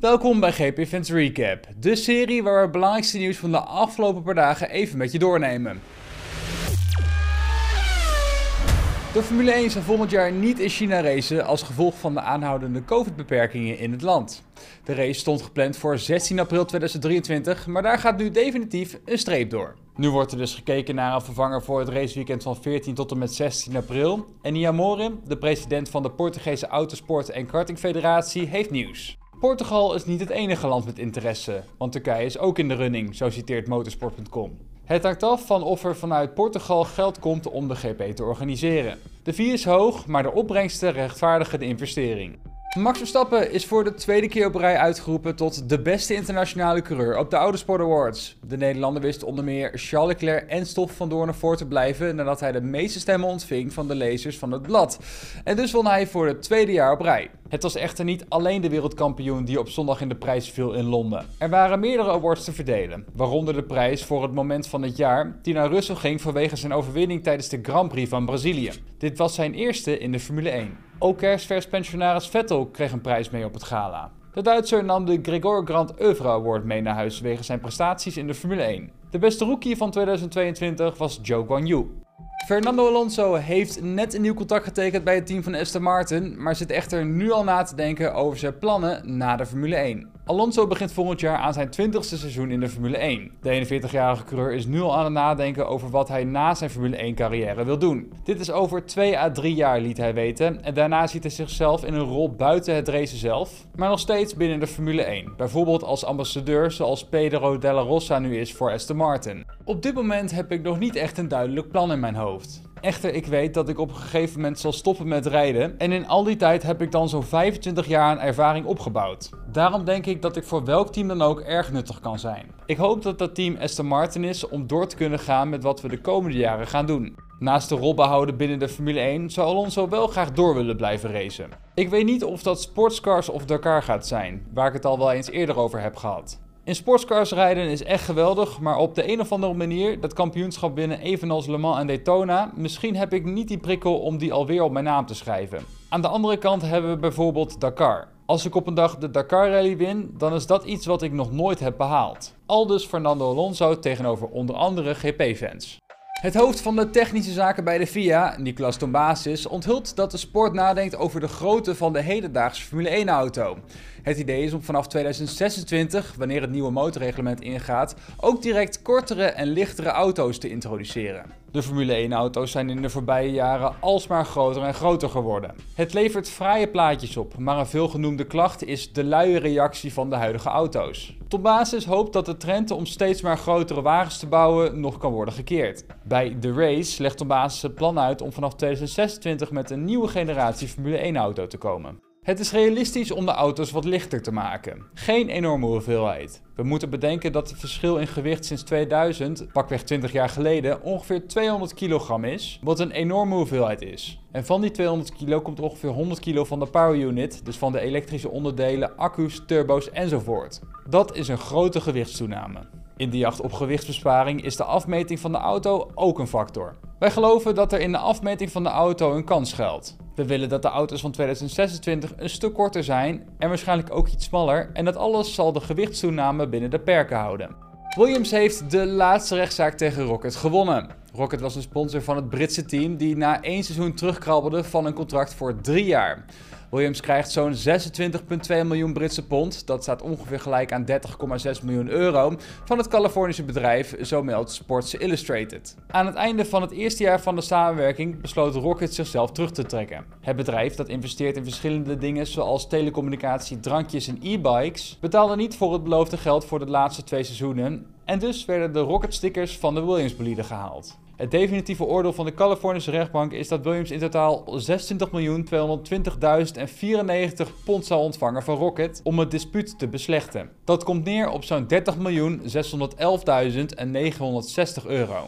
Welkom bij GP Events Recap, de serie waar we het belangrijkste nieuws van de afgelopen paar dagen even met je doornemen. De Formule 1 zal volgend jaar niet in China racen als gevolg van de aanhoudende COVID-beperkingen in het land. De race stond gepland voor 16 april 2023, maar daar gaat nu definitief een streep door. Nu wordt er dus gekeken naar een vervanger voor het raceweekend van 14 tot en met 16 april. En Niamorim, de president van de Portugese Autosport en Karting Federatie, heeft nieuws. Portugal is niet het enige land met interesse, want Turkije is ook in de running, zo citeert motorsport.com. Het hangt af van of er vanuit Portugal geld komt om de GP te organiseren. De fee is hoog, maar de opbrengsten rechtvaardigen de investering. Max Verstappen is voor de tweede keer op rij uitgeroepen tot de beste internationale coureur op de Autosport Awards. De Nederlander wist onder meer Charles Leclerc en Stoff van Doornen voor te blijven nadat hij de meeste stemmen ontving van de lezers van het blad. En dus won hij voor het tweede jaar op rij. Het was echter niet alleen de wereldkampioen die op zondag in de prijs viel in Londen. Er waren meerdere awards te verdelen, waaronder de prijs voor het moment van het jaar die naar Russell ging vanwege zijn overwinning tijdens de Grand Prix van Brazilië. Dit was zijn eerste in de Formule 1. Ook kerstvers pensionaris Vettel kreeg een prijs mee op het gala. De Duitser nam de Gregor Grand Oeuvre Award mee naar huis wegens zijn prestaties in de Formule 1. De beste rookie van 2022 was Joe Guan Yu. Fernando Alonso heeft net een nieuw contract getekend bij het team van Aston Martin, maar zit echter nu al na te denken over zijn plannen na de Formule 1. Alonso begint volgend jaar aan zijn 20ste seizoen in de Formule 1. De 41-jarige coureur is nu al aan het nadenken over wat hij na zijn Formule 1 carrière wil doen. Dit is over 2 à 3 jaar liet hij weten en daarna ziet hij zichzelf in een rol buiten het racen zelf, maar nog steeds binnen de Formule 1. Bijvoorbeeld als ambassadeur zoals Pedro Della Rosa nu is voor Aston Martin. Op dit moment heb ik nog niet echt een duidelijk plan in mijn hoofd. Echter, ik weet dat ik op een gegeven moment zal stoppen met rijden en in al die tijd heb ik dan zo'n 25 jaar aan ervaring opgebouwd. Daarom denk ik dat ik voor welk team dan ook erg nuttig kan zijn. Ik hoop dat dat team Aston Martin is om door te kunnen gaan met wat we de komende jaren gaan doen. Naast de rol behouden binnen de Formule 1 zou Alonso wel graag door willen blijven racen. Ik weet niet of dat sportscars of Dakar gaat zijn, waar ik het al wel eens eerder over heb gehad. In sportscars rijden is echt geweldig, maar op de een of andere manier dat kampioenschap winnen evenals Le Mans en Daytona, misschien heb ik niet die prikkel om die alweer op mijn naam te schrijven. Aan de andere kant hebben we bijvoorbeeld Dakar. Als ik op een dag de Dakar Rally win, dan is dat iets wat ik nog nooit heb behaald. Aldus Fernando Alonso tegenover onder andere GP-fans. Het hoofd van de technische zaken bij de FIA, Nicolas Tombasis, onthult dat de sport nadenkt over de grootte van de hedendaagse Formule 1-auto. Het idee is om vanaf 2026, wanneer het nieuwe motorreglement ingaat, ook direct kortere en lichtere auto's te introduceren. De Formule 1-auto's zijn in de voorbije jaren alsmaar groter en groter geworden. Het levert fraaie plaatjes op, maar een veelgenoemde klacht is de luie reactie van de huidige auto's. Tot basis hoopt dat de trend om steeds maar grotere wagens te bouwen nog kan worden gekeerd. Bij The Race legt Tom Basis het plan uit om vanaf 2026 met een nieuwe generatie Formule 1-auto te komen. Het is realistisch om de auto's wat lichter te maken. Geen enorme hoeveelheid. We moeten bedenken dat het verschil in gewicht sinds 2000, pakweg 20 jaar geleden, ongeveer 200 kilogram is, wat een enorme hoeveelheid is. En van die 200 kilo komt ongeveer 100 kilo van de power unit, dus van de elektrische onderdelen, accu's, turbo's enzovoort. Dat is een grote gewichtstoename. In de jacht op gewichtsbesparing is de afmeting van de auto ook een factor. Wij geloven dat er in de afmeting van de auto een kans geldt. We willen dat de auto's van 2026 een stuk korter zijn en waarschijnlijk ook iets smaller en dat alles zal de gewichtstoename binnen de perken houden. Williams heeft de laatste rechtszaak tegen Rocket gewonnen. Rocket was een sponsor van het Britse team die na één seizoen terugkrabbelde van een contract voor drie jaar. Williams krijgt zo'n 26,2 miljoen Britse pond, dat staat ongeveer gelijk aan 30,6 miljoen euro, van het Californische bedrijf, zo meldt Sports Illustrated. Aan het einde van het eerste jaar van de samenwerking besloot Rocket zichzelf terug te trekken. Het bedrijf, dat investeert in verschillende dingen zoals telecommunicatie, drankjes en e-bikes, betaalde niet voor het beloofde geld voor de laatste twee seizoenen en dus werden de Rocket stickers van de Williams bolide gehaald. Het definitieve oordeel van de Californische rechtbank is dat Williams in totaal 26.220.094 pond zou ontvangen van Rocket om het dispuut te beslechten. Dat komt neer op zo'n 30.611.960 euro.